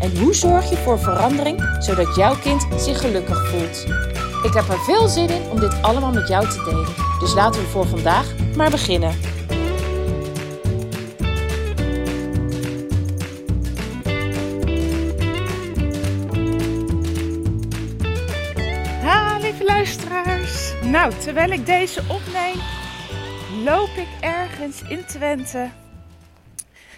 En hoe zorg je voor verandering zodat jouw kind zich gelukkig voelt? Ik heb er veel zin in om dit allemaal met jou te delen. Dus laten we voor vandaag maar beginnen. Ha, lieve luisteraars. Nou, terwijl ik deze opneem, loop ik ergens in Twente.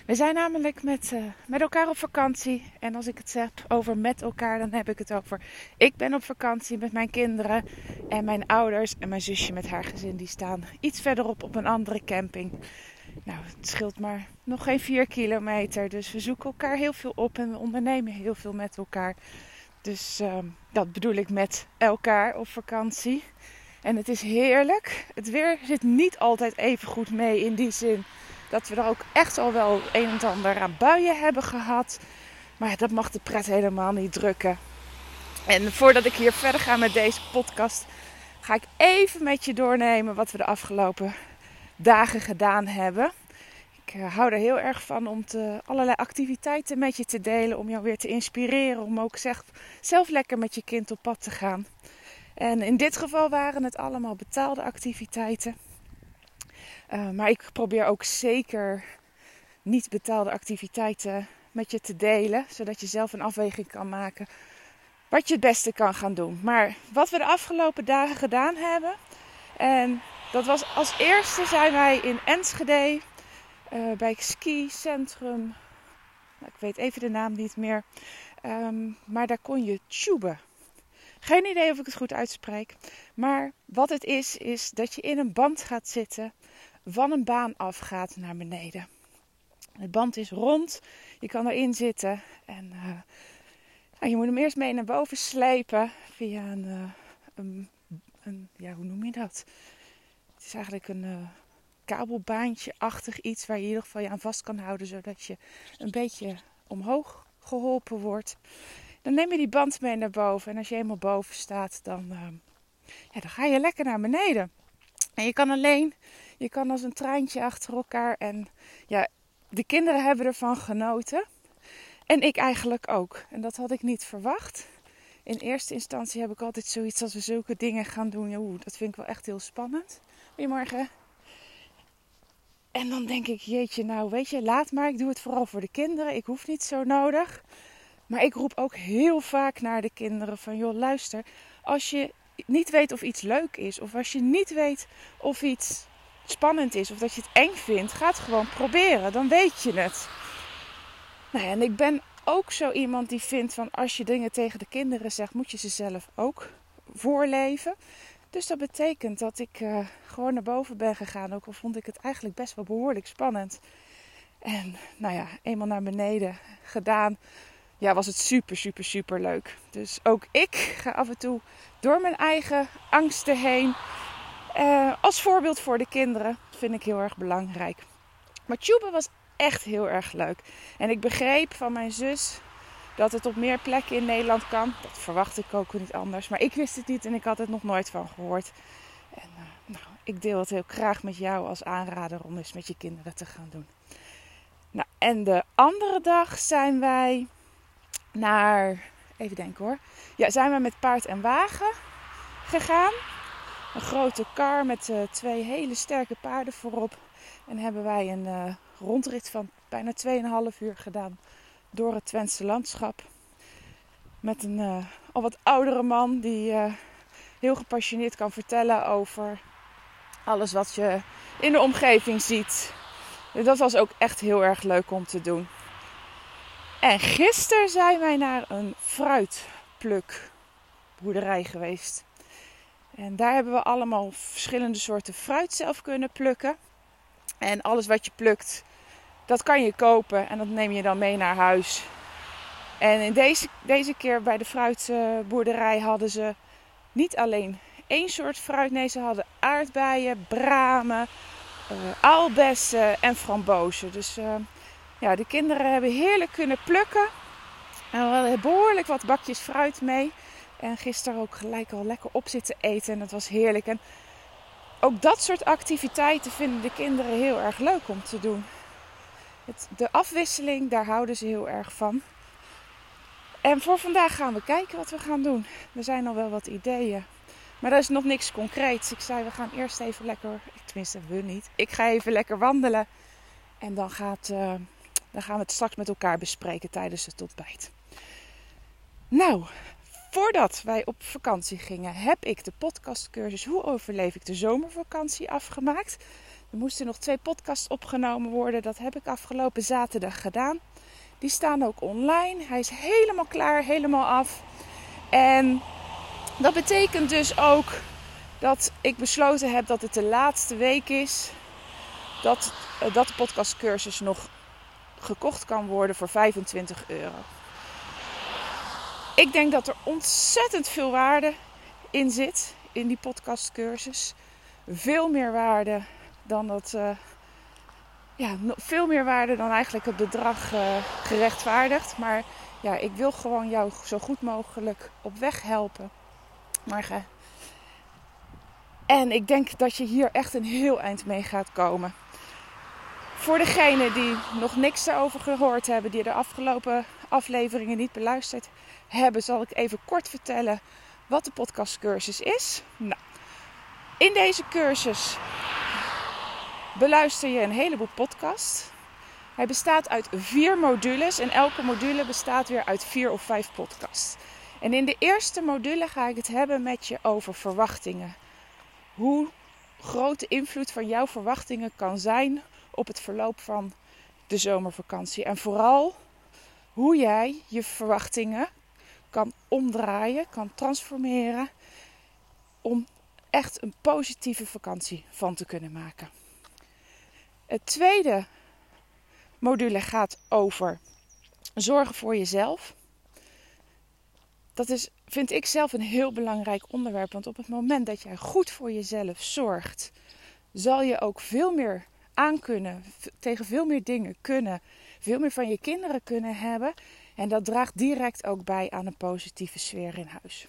We zijn namelijk met, eh, met elkaar op vakantie. En als ik het heb over met elkaar, dan heb ik het over. Ik ben op vakantie met mijn kinderen en mijn ouders en mijn zusje met haar gezin. Die staan iets verderop op een andere camping. Nou, het scheelt maar nog geen vier kilometer. Dus we zoeken elkaar heel veel op en we ondernemen heel veel met elkaar. Dus ehm, dat bedoel ik met elkaar op vakantie. En het is heerlijk. Het weer zit niet altijd even goed mee in die zin dat we er ook echt al wel een en ander aan buien hebben gehad. Maar dat mag de pret helemaal niet drukken. En voordat ik hier verder ga met deze podcast, ga ik even met je doornemen wat we de afgelopen dagen gedaan hebben. Ik uh, hou er heel erg van om te, allerlei activiteiten met je te delen. Om jou weer te inspireren. Om ook zelf, zelf lekker met je kind op pad te gaan. En in dit geval waren het allemaal betaalde activiteiten. Uh, maar ik probeer ook zeker niet betaalde activiteiten met je te delen. Zodat je zelf een afweging kan maken wat je het beste kan gaan doen. Maar wat we de afgelopen dagen gedaan hebben. En dat was als eerste zijn wij in Enschede uh, bij Ski Centrum. Nou, ik weet even de naam niet meer. Um, maar daar kon je tuben. Geen idee of ik het goed uitspreek. Maar wat het is, is dat je in een band gaat zitten. Van een baan afgaat naar beneden. De band is rond. Je kan erin zitten. En uh, je moet hem eerst mee naar boven slepen. Via een, uh, een, een, ja, hoe noem je dat? Het is eigenlijk een uh, kabelbaantje-achtig iets waar je in ieder geval je aan vast kan houden. Zodat je een beetje omhoog geholpen wordt. Dan neem je die band mee naar boven. En als je eenmaal boven staat, dan, ja, dan ga je lekker naar beneden. En je kan alleen, je kan als een treintje achter elkaar. En ja, de kinderen hebben ervan genoten. En ik eigenlijk ook. En dat had ik niet verwacht. In eerste instantie heb ik altijd zoiets als we zulke dingen gaan doen. Oeh, dat vind ik wel echt heel spannend. Goedemorgen. En dan denk ik, jeetje, nou weet je, laat maar. Ik doe het vooral voor de kinderen. Ik hoef niet zo nodig. Maar ik roep ook heel vaak naar de kinderen van, joh, luister. Als je niet weet of iets leuk is, of als je niet weet of iets spannend is, of dat je het eng vindt, ga het gewoon proberen. Dan weet je het. Nou ja, en ik ben ook zo iemand die vindt van als je dingen tegen de kinderen zegt, moet je ze zelf ook voorleven. Dus dat betekent dat ik uh, gewoon naar boven ben gegaan. Ook al vond ik het eigenlijk best wel behoorlijk spannend. En nou ja, eenmaal naar beneden gedaan ja, was het super, super, super leuk. Dus ook ik ga af en toe door mijn eigen angsten heen. Uh, als voorbeeld voor de kinderen vind ik heel erg belangrijk. Maar was echt heel erg leuk. En ik begreep van mijn zus dat het op meer plekken in Nederland kan. Dat verwacht ik ook niet anders. Maar ik wist het niet en ik had het nog nooit van gehoord. En uh, nou, ik deel het heel graag met jou als aanrader om eens met je kinderen te gaan doen. Nou, en de andere dag zijn wij naar, even denken hoor. Ja, zijn we met paard en wagen gegaan. Een grote kar met uh, twee hele sterke paarden voorop. En hebben wij een uh, rondrit van bijna 2,5 uur gedaan door het Twentse landschap. Met een uh, al wat oudere man die heel gepassioneerd kan vertellen over alles wat je in de omgeving ziet. Dat was ook echt heel erg leuk om te doen. En gisteren zijn wij naar een fruitplukboerderij geweest. En daar hebben we allemaal verschillende soorten fruit zelf kunnen plukken. En alles wat je plukt, dat kan je kopen en dat neem je dan mee naar huis. En in deze, deze keer bij de fruitboerderij hadden ze niet alleen één soort fruit. Nee, ze hadden aardbeien, bramen, uh, en frambozen. Dus uh, ja, de kinderen hebben heerlijk kunnen plukken. En we hadden behoorlijk wat bakjes fruit mee. En gisteren ook gelijk al lekker op zitten eten. En dat was heerlijk. En ook dat soort activiteiten vinden de kinderen heel erg leuk om te doen. Het, de afwisseling, daar houden ze heel erg van. En voor vandaag gaan we kijken wat we gaan doen. Er zijn al wel wat ideeën. Maar er is nog niks concreets. Ik zei, we gaan eerst even lekker, tenminste we niet. Ik ga even lekker wandelen. En dan, gaat, uh, dan gaan we het straks met elkaar bespreken tijdens het ontbijt. Nou, voordat wij op vakantie gingen, heb ik de podcastcursus Hoe overleef ik de zomervakantie afgemaakt. Er moesten nog twee podcasts opgenomen worden. Dat heb ik afgelopen zaterdag gedaan. Die staan ook online. Hij is helemaal klaar, helemaal af. En dat betekent dus ook dat ik besloten heb dat het de laatste week is dat, eh, dat de podcastcursus nog gekocht kan worden voor 25 euro. Ik denk dat er ontzettend veel waarde in zit in die podcastcursus. Veel meer waarde dan dat. Uh, ja, veel meer waarde dan eigenlijk het bedrag uh, gerechtvaardigt. Maar ja, ik wil gewoon jou zo goed mogelijk op weg helpen. Maar, en ik denk dat je hier echt een heel eind mee gaat komen. Voor degenen die nog niks daarover gehoord hebben, die de afgelopen afleveringen niet beluisterd hebben, zal ik even kort vertellen wat de podcastcursus is. Nou, in deze cursus beluister je een heleboel podcasts. Hij bestaat uit vier modules en elke module bestaat weer uit vier of vijf podcasts. En in de eerste module ga ik het hebben met je over verwachtingen. Hoe groot de invloed van jouw verwachtingen kan zijn op het verloop van de zomervakantie. En vooral hoe jij je verwachtingen kan omdraaien, kan transformeren om echt een positieve vakantie van te kunnen maken. Het tweede module gaat over zorgen voor jezelf. Dat is, vind ik zelf een heel belangrijk onderwerp. Want op het moment dat jij goed voor jezelf zorgt, zal je ook veel meer aankunnen, tegen veel meer dingen kunnen, veel meer van je kinderen kunnen hebben. En dat draagt direct ook bij aan een positieve sfeer in huis.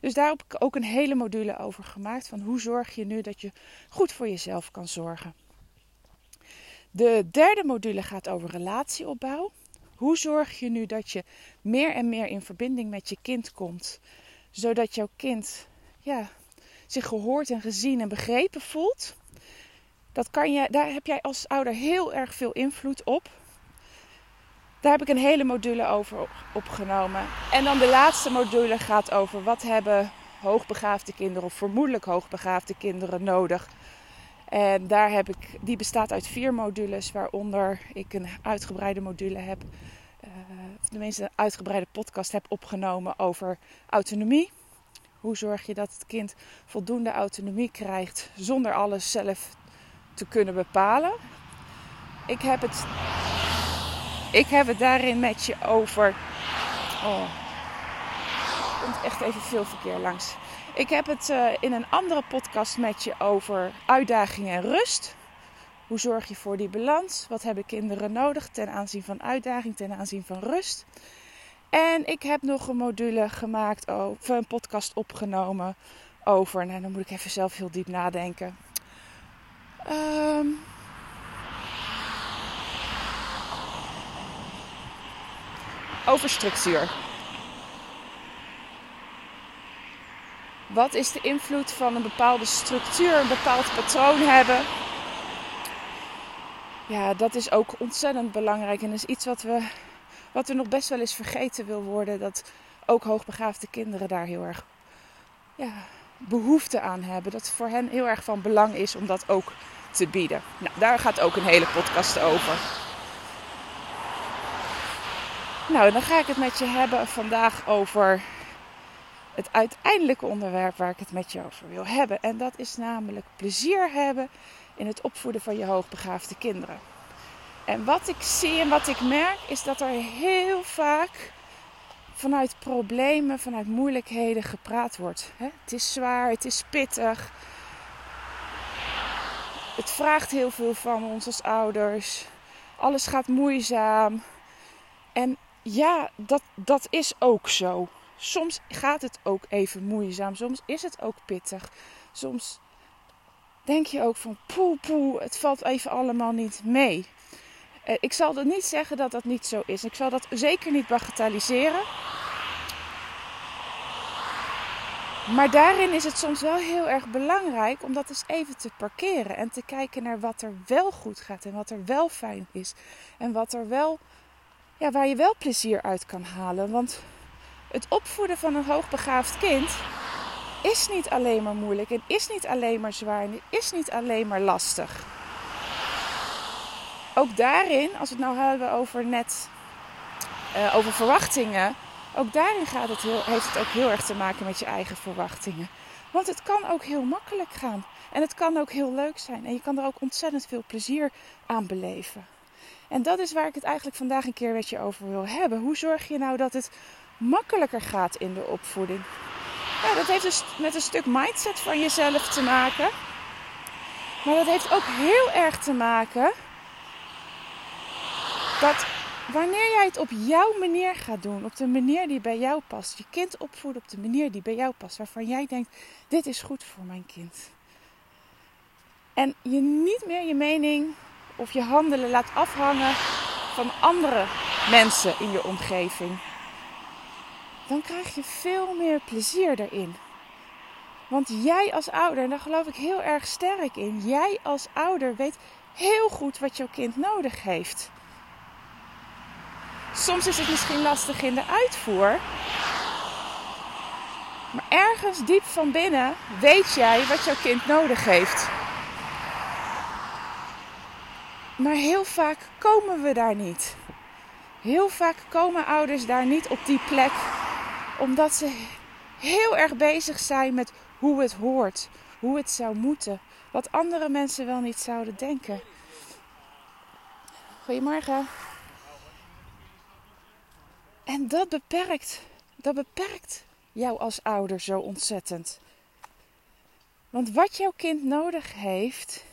Dus daar heb ik ook een hele module over gemaakt. Van hoe zorg je nu dat je goed voor jezelf kan zorgen. De derde module gaat over relatieopbouw. Hoe zorg je nu dat je meer en meer in verbinding met je kind komt, zodat jouw kind ja, zich gehoord en gezien en begrepen voelt? Dat kan je, daar heb jij als ouder heel erg veel invloed op. Daar heb ik een hele module over opgenomen. En dan de laatste module gaat over wat hebben hoogbegaafde kinderen of vermoedelijk hoogbegaafde kinderen nodig. En daar heb ik, die bestaat uit vier modules, waaronder ik een uitgebreide module heb, uh, tenminste een uitgebreide podcast heb opgenomen over autonomie. Hoe zorg je dat het kind voldoende autonomie krijgt zonder alles zelf te kunnen bepalen? Ik heb het ik heb het daarin met je over. Oh, er komt echt even veel verkeer langs. Ik heb het uh, in een andere podcast met je over uitdaging en rust. Hoe zorg je voor die balans? Wat hebben kinderen nodig ten aanzien van uitdaging, ten aanzien van rust? En ik heb nog een module gemaakt, of een podcast opgenomen over. Nou, dan moet ik even zelf heel diep nadenken. Um, over structuur. Wat is de invloed van een bepaalde structuur, een bepaald patroon hebben? Ja, dat is ook ontzettend belangrijk en is iets wat we, wat er nog best wel eens vergeten wil worden. Dat ook hoogbegaafde kinderen daar heel erg ja, behoefte aan hebben. Dat het voor hen heel erg van belang is om dat ook te bieden. Nou, daar gaat ook een hele podcast over. Nou, dan ga ik het met je hebben vandaag over het uiteindelijke onderwerp waar ik het met je over wil hebben. En dat is namelijk plezier hebben in het opvoeden van je hoogbegaafde kinderen. En wat ik zie en wat ik merk is dat er heel vaak vanuit problemen, vanuit moeilijkheden gepraat wordt. Het is zwaar, het is pittig. Het vraagt heel veel van ons als ouders. Alles gaat moeizaam. En ja, dat, dat is ook zo. Soms gaat het ook even moeizaam. Soms is het ook pittig. Soms denk je ook van poe poe, het valt even allemaal niet mee. Eh, ik zal er niet zeggen dat dat niet zo is. Ik zal dat zeker niet bagatelliseren. Maar daarin is het soms wel heel erg belangrijk om dat eens even te parkeren en te kijken naar wat er wel goed gaat en wat er wel fijn is. En wat er wel, ja, waar je wel plezier uit kan halen. Want het opvoeden van een hoogbegaafd kind is niet alleen maar moeilijk en is niet alleen maar zwaar en is niet alleen maar lastig. Ook daarin, als we het nou hebben over net uh, over verwachtingen, ook daarin gaat het heel, heeft het ook heel erg te maken met je eigen verwachtingen. Want het kan ook heel makkelijk gaan. En het kan ook heel leuk zijn. En je kan er ook ontzettend veel plezier aan beleven. En dat is waar ik het eigenlijk vandaag een keer met je over wil hebben. Hoe zorg je nou dat het makkelijker gaat in de opvoeding? Ja, dat heeft dus met een stuk mindset van jezelf te maken. Maar dat heeft ook heel erg te maken dat wanneer jij het op jouw manier gaat doen, op de manier die bij jou past, je kind opvoeden op de manier die bij jou past, waarvan jij denkt: dit is goed voor mijn kind. En je niet meer je mening of je handelen laat afhangen van andere mensen in je omgeving dan krijg je veel meer plezier erin. Want jij als ouder, en daar geloof ik heel erg sterk in, jij als ouder weet heel goed wat jouw kind nodig heeft. Soms is het misschien lastig in de uitvoer. Maar ergens diep van binnen weet jij wat jouw kind nodig heeft. Maar heel vaak komen we daar niet. Heel vaak komen ouders daar niet op die plek omdat ze heel erg bezig zijn met hoe het hoort, hoe het zou moeten, wat andere mensen wel niet zouden denken. Goedemorgen. En dat beperkt, dat beperkt jou als ouder zo ontzettend. Want wat jouw kind nodig heeft,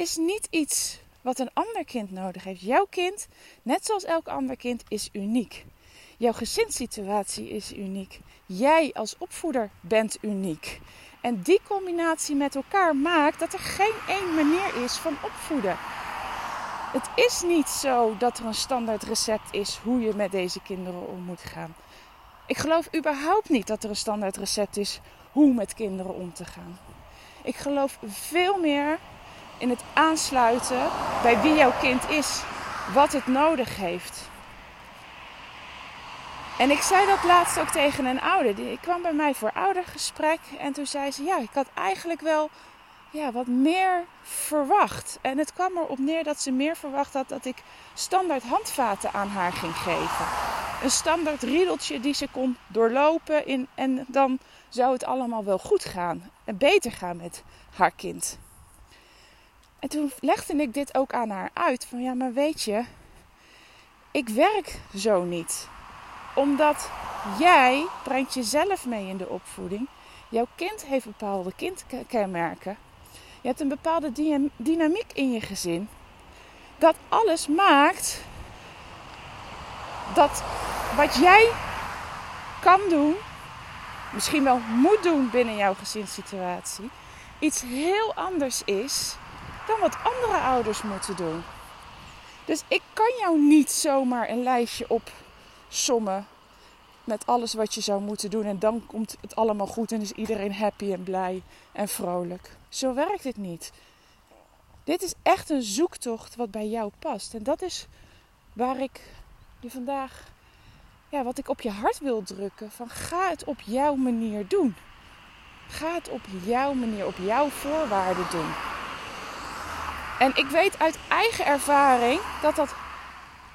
is niet iets wat een ander kind nodig heeft. Jouw kind, net zoals elk ander kind, is uniek. Jouw gezinssituatie is uniek. Jij als opvoeder bent uniek. En die combinatie met elkaar maakt dat er geen één manier is van opvoeden. Het is niet zo dat er een standaard recept is hoe je met deze kinderen om moet gaan. Ik geloof überhaupt niet dat er een standaard recept is hoe met kinderen om te gaan. Ik geloof veel meer in het aansluiten bij wie jouw kind is, wat het nodig heeft. En ik zei dat laatst ook tegen een ouder. Die kwam bij mij voor oudergesprek. En toen zei ze: Ja, ik had eigenlijk wel ja, wat meer verwacht. En het kwam erop neer dat ze meer verwacht had dat ik standaard handvaten aan haar ging geven. Een standaard riedeltje die ze kon doorlopen. In, en dan zou het allemaal wel goed gaan. En beter gaan met haar kind. En toen legde ik dit ook aan haar uit. Van ja, maar weet je, ik werk zo niet omdat jij brengt jezelf mee in de opvoeding. Jouw kind heeft bepaalde kindkenmerken. Je hebt een bepaalde dynamiek in je gezin. Dat alles maakt dat wat jij kan doen, misschien wel moet doen binnen jouw gezinssituatie, iets heel anders is dan wat andere ouders moeten doen. Dus ik kan jou niet zomaar een lijstje op sommen met alles wat je zou moeten doen. En dan komt het allemaal goed en is iedereen happy en blij en vrolijk. Zo werkt het niet. Dit is echt een zoektocht wat bij jou past. En dat is waar ik je vandaag, ja, wat ik op je hart wil drukken. Van ga het op jouw manier doen. Ga het op jouw manier, op jouw voorwaarden doen. En ik weet uit eigen ervaring dat dat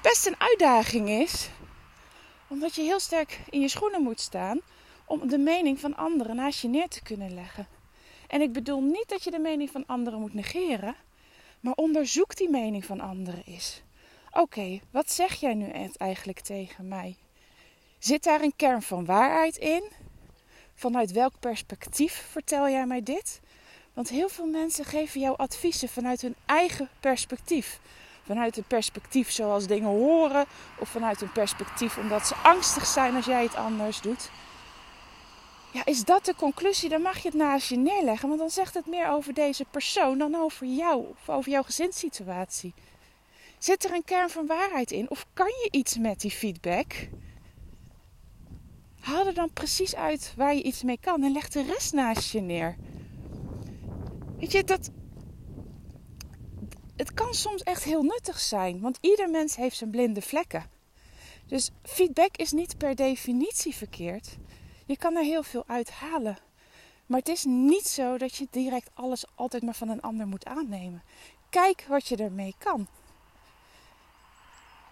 best een uitdaging is omdat je heel sterk in je schoenen moet staan om de mening van anderen naast je neer te kunnen leggen. En ik bedoel niet dat je de mening van anderen moet negeren, maar onderzoek die mening van anderen eens. Oké, wat zeg jij nu eigenlijk tegen mij? Zit daar een kern van waarheid in? Vanuit welk perspectief vertel jij mij dit? Want heel veel mensen geven jou adviezen vanuit hun eigen perspectief. Vanuit een perspectief zoals dingen horen, of vanuit een perspectief omdat ze angstig zijn als jij het anders doet. Ja, is dat de conclusie? Dan mag je het naast je neerleggen, want dan zegt het meer over deze persoon dan over jou of over jouw gezinssituatie. Zit er een kern van waarheid in? Of kan je iets met die feedback? Haal er dan precies uit waar je iets mee kan en leg de rest naast je neer. Weet je, dat. Het kan soms echt heel nuttig zijn, want ieder mens heeft zijn blinde vlekken. Dus feedback is niet per definitie verkeerd. Je kan er heel veel uit halen. Maar het is niet zo dat je direct alles altijd maar van een ander moet aannemen. Kijk wat je ermee kan.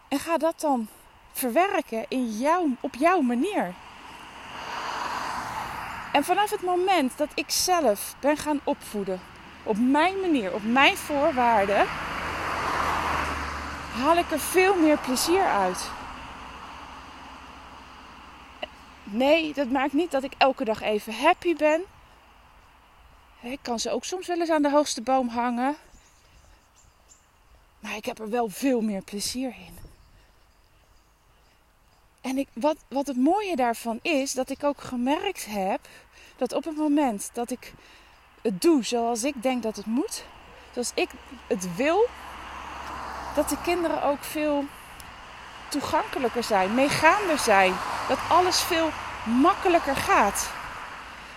En ga dat dan verwerken in jou, op jouw manier. En vanaf het moment dat ik zelf ben gaan opvoeden, op mijn manier, op mijn voorwaarden, haal ik er veel meer plezier uit. Nee, dat maakt niet dat ik elke dag even happy ben. Ik kan ze ook soms wel eens aan de hoogste boom hangen. Maar ik heb er wel veel meer plezier in. En ik, wat, wat het mooie daarvan is, dat ik ook gemerkt heb dat op het moment dat ik het doe zoals ik denk dat het moet, zoals ik het wil, dat de kinderen ook veel toegankelijker zijn, meegaander zijn. Dat alles veel makkelijker gaat.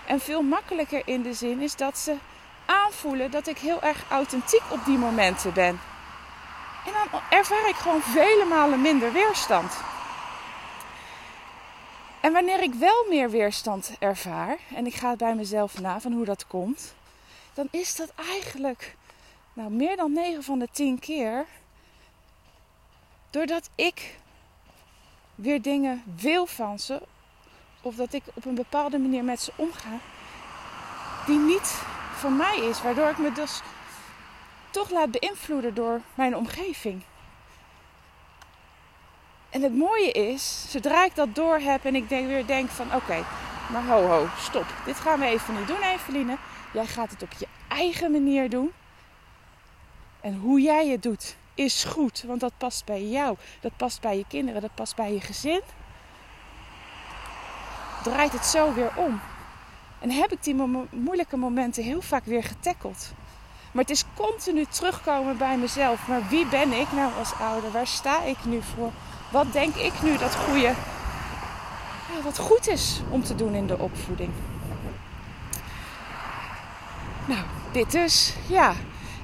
En veel makkelijker in de zin is dat ze aanvoelen dat ik heel erg authentiek op die momenten ben. En dan ervaar ik gewoon vele malen minder weerstand. En wanneer ik wel meer weerstand ervaar, en ik ga het bij mezelf na van hoe dat komt, dan is dat eigenlijk nou, meer dan 9 van de 10 keer doordat ik weer dingen wil van ze, of dat ik op een bepaalde manier met ze omga, die niet voor mij is, waardoor ik me dus toch laat beïnvloeden door mijn omgeving. En het mooie is, zodra ik dat door heb en ik weer denk van oké, maar ho ho, stop. Dit gaan we even niet doen Eveline. Jij gaat het op je eigen manier doen. En hoe jij het doet is goed, want dat past bij jou. Dat past bij je kinderen, dat past bij je gezin. Draait het zo weer om. En heb ik die moeilijke momenten heel vaak weer getackeld. Maar het is continu terugkomen bij mezelf. Maar wie ben ik nou als ouder? Waar sta ik nu voor? Wat denk ik nu dat goede, wat goed is om te doen in de opvoeding? Nou, dit dus. Ja,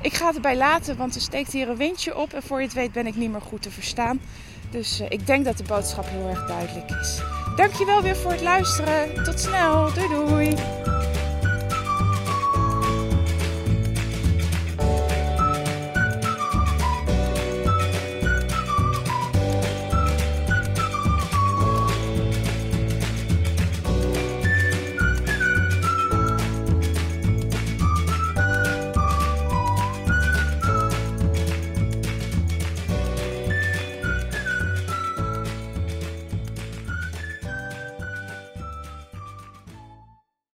ik ga het erbij laten, want er steekt hier een windje op. En voor je het weet ben ik niet meer goed te verstaan. Dus uh, ik denk dat de boodschap heel erg duidelijk is. Dankjewel weer voor het luisteren. Tot snel. Doei doei.